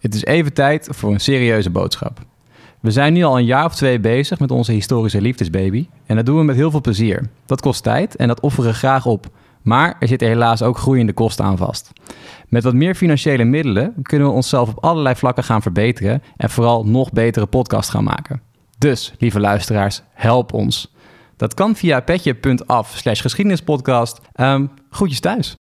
Het is even tijd voor een serieuze boodschap. We zijn nu al een jaar of twee bezig met onze historische liefdesbaby. En dat doen we met heel veel plezier. Dat kost tijd en dat offeren we graag op. Maar er zitten helaas ook groeiende kosten aan vast. Met wat meer financiële middelen kunnen we onszelf op allerlei vlakken gaan verbeteren en vooral nog betere podcast gaan maken. Dus, lieve luisteraars, help ons. Dat kan via petje.af slash geschiedenispodcast. Um, groetjes thuis.